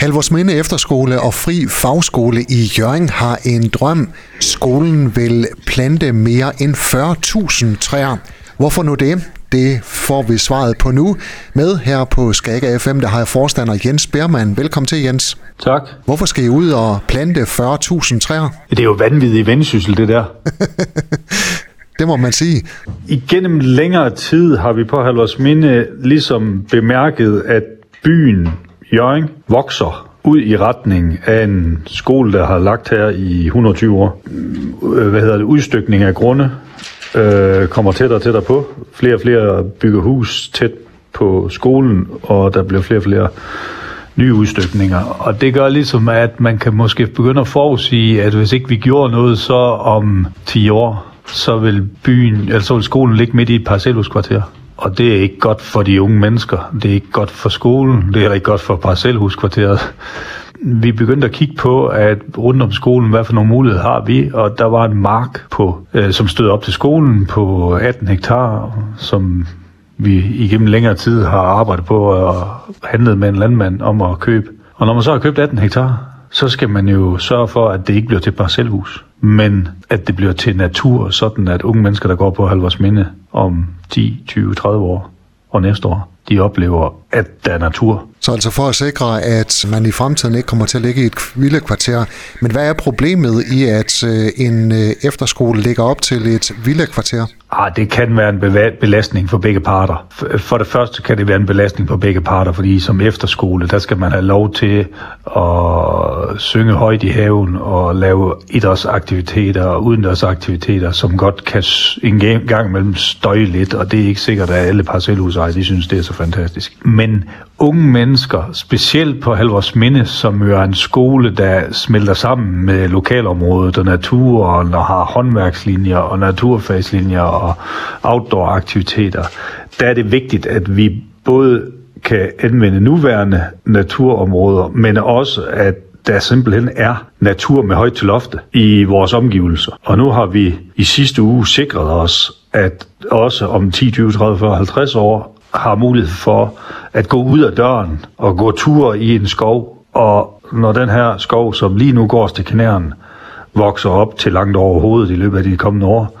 Halvorsminde Efterskole og Fri Fagskole i Jørgen har en drøm. Skolen vil plante mere end 40.000 træer. Hvorfor nu det? Det får vi svaret på nu. Med her på Skaga FM, der har jeg forstander Jens Bermann. Velkommen til, Jens. Tak. Hvorfor skal I ud og plante 40.000 træer? Det er jo vanvittigt vendsyssel, det der. det må man sige. Igennem længere tid har vi på Halvorsminde ligesom bemærket, at byen Jørgen vokser ud i retning af en skole, der har lagt her i 120 år. Øh, hvad hedder det? Udstykning af grunde øh, kommer tættere og tættere på. Flere og flere bygger hus tæt på skolen, og der bliver flere og flere nye udstykninger. Og det gør ligesom, at man kan måske begynde at forudsige, at hvis ikke vi gjorde noget, så om 10 år, så vil byen, eller så vil skolen ligge midt i et parcelhuskvarter. Og det er ikke godt for de unge mennesker. Det er ikke godt for skolen. Det er ikke godt for parcelhuskvarteret. Vi begyndte at kigge på, at rundt om skolen, hvad for nogle muligheder har vi, og der var en mark, på, øh, som stod op til skolen på 18 hektar, som vi igennem længere tid har arbejdet på og handlet med en landmand om at købe. Og når man så har købt 18 hektar, så skal man jo sørge for, at det ikke bliver til parcelhus, men at det bliver til natur, sådan at unge mennesker, der går på Halvorsminde om 10, 20, 30 år og næste år, de oplever, at der er natur. Så altså for at sikre, at man i fremtiden ikke kommer til at ligge i et villekvarter. Men hvad er problemet i, at øh, en øh, efterskole ligger op til et villekvarter? Ah, det kan være en belastning for begge parter. For det første kan det være en belastning for begge parter, fordi som efterskole, der skal man have lov til at synge højt i haven og lave idrætsaktiviteter og udendørsaktiviteter, som godt kan en gang imellem støje lidt, og det er ikke sikkert, at alle parcelhusejere, de synes, det er så fantastisk. Men unge mennesker, specielt på Halvorsminde, som jo er en skole, der smelter sammen med lokalområdet og naturen og har håndværkslinjer og naturfagslinjer og outdoor-aktiviteter, der er det vigtigt, at vi både kan anvende nuværende naturområder, men også at der simpelthen er natur med højt til lofte i vores omgivelser. Og nu har vi i sidste uge sikret os, at også om 10, 20, 30, 40, 50 år har mulighed for at gå ud af døren og gå ture i en skov. Og når den her skov, som lige nu går til knæren, vokser op til langt over hovedet i løbet af de kommende år,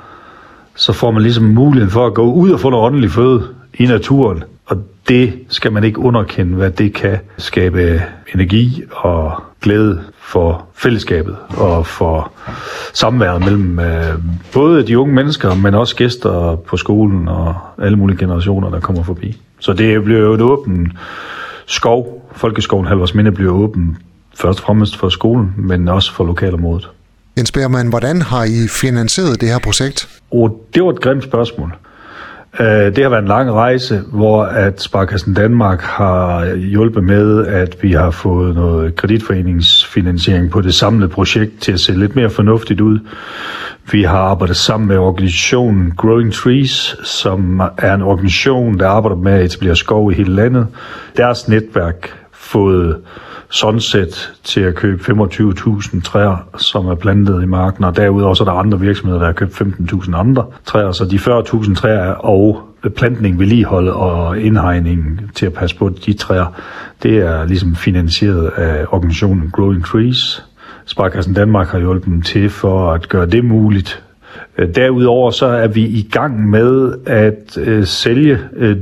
så får man ligesom muligheden for at gå ud og få noget åndelig føde i naturen. Og det skal man ikke underkende, hvad det kan skabe energi og glæde for fællesskabet og for samværet mellem øh, både de unge mennesker, men også gæster på skolen og alle mulige generationer, der kommer forbi. Så det bliver jo et åben skov. Folkeskoven Halvorsminde bliver åben først og fremmest for skolen, men også for lokalområdet. Jens Bermann, hvordan har I finansieret det her projekt? Og det var et grimt spørgsmål. Øh, det har været en lang rejse, hvor at Sparkassen Danmark har hjulpet med, at vi har fået noget kreditforeningsfinansiering på det samlede projekt til at se lidt mere fornuftigt ud. Vi har arbejdet sammen med organisationen Growing Trees, som er en organisation, der arbejder med at etablere skov i hele landet. Deres netværk fået Sunset til at købe 25.000 træer, som er plantet i marken, og derudover så er der andre virksomheder, der har købt 15.000 andre træer, så de 40.000 træer og plantning, vedligehold og indhegning til at passe på de træer, det er ligesom finansieret af organisationen Growing Trees. Sparkassen Danmark har hjulpet dem til for at gøre det muligt. Øh, derudover så er vi i gang med at øh, sælge, øh,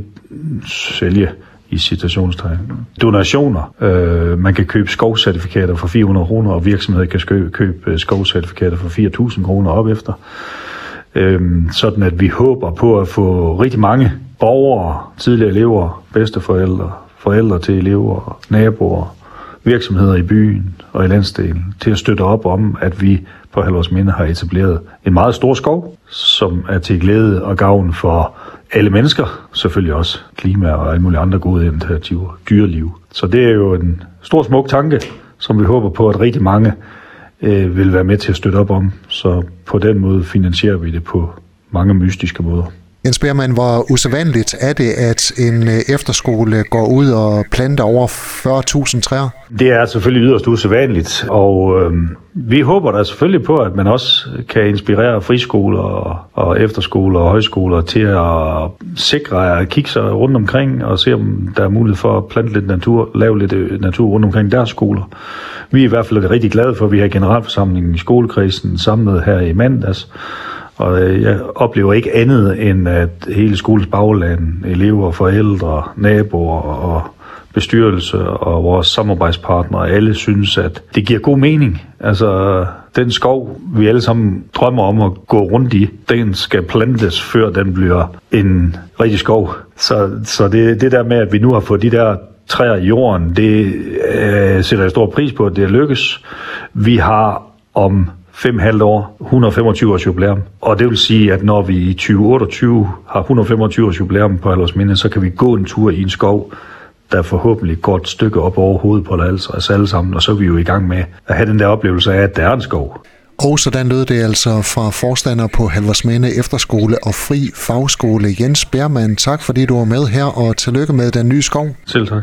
sælge i situationstegn. Donationer. Øh, man kan købe skovcertifikater for 400 kroner, og virksomheder kan købe købe skovcertifikater for 4.000 kroner op efter. Øh, sådan at vi håber på at få rigtig mange borgere, tidligere elever, bedsteforældre, forældre til elever, naboer, virksomheder i byen og i landsdelen til at støtte op om, at vi på Halvorsminde har etableret en meget stor skov, som er til glæde og gavn for alle mennesker, selvfølgelig også klima og alle mulige andre gode initiativer, dyreliv. Så det er jo en stor smuk tanke, som vi håber på, at rigtig mange øh, vil være med til at støtte op om. Så på den måde finansierer vi det på mange mystiske måder. Jens Bermann, hvor usædvanligt er det, at en øh, efterskole går ud og planter over 40.000 træer? Det er selvfølgelig yderst usædvanligt, og øh, vi håber da selvfølgelig på, at man også kan inspirere friskoler og, og efterskoler og højskoler til at sikre at kigge sig rundt omkring og se, om der er mulighed for at plante lidt natur, lave lidt øh, natur rundt omkring deres skoler. Vi er i hvert fald rigtig glade for, at vi har generalforsamlingen i skolekredsen samlet her i mandags, og øh, jeg oplever ikke andet end, at hele skolens bagland, elever, forældre, naboer og bestyrelse og vores samarbejdspartnere, alle synes, at det giver god mening. Altså, den skov, vi alle sammen drømmer om at gå rundt i, den skal plantes, før den bliver en rigtig skov. Så, så det, det der med, at vi nu har fået de der træer i jorden, det øh, sætter jeg stor pris på, at det er lykkes. Vi har om fem halvt år 125 års jubilæum. Og det vil sige, at når vi i 2028 har 125 års jubilæum på Aldersminde, så kan vi gå en tur i en skov, der forhåbentlig går et stykke op over hovedet på os alle sammen, og så er vi jo i gang med at have den der oplevelse af, at der er en skov. Og sådan lød det altså fra forstander på Halversminde Efterskole og Fri Fagskole Jens Bermann. Tak fordi du var med her, og tillykke med den nye skov. Selv tak.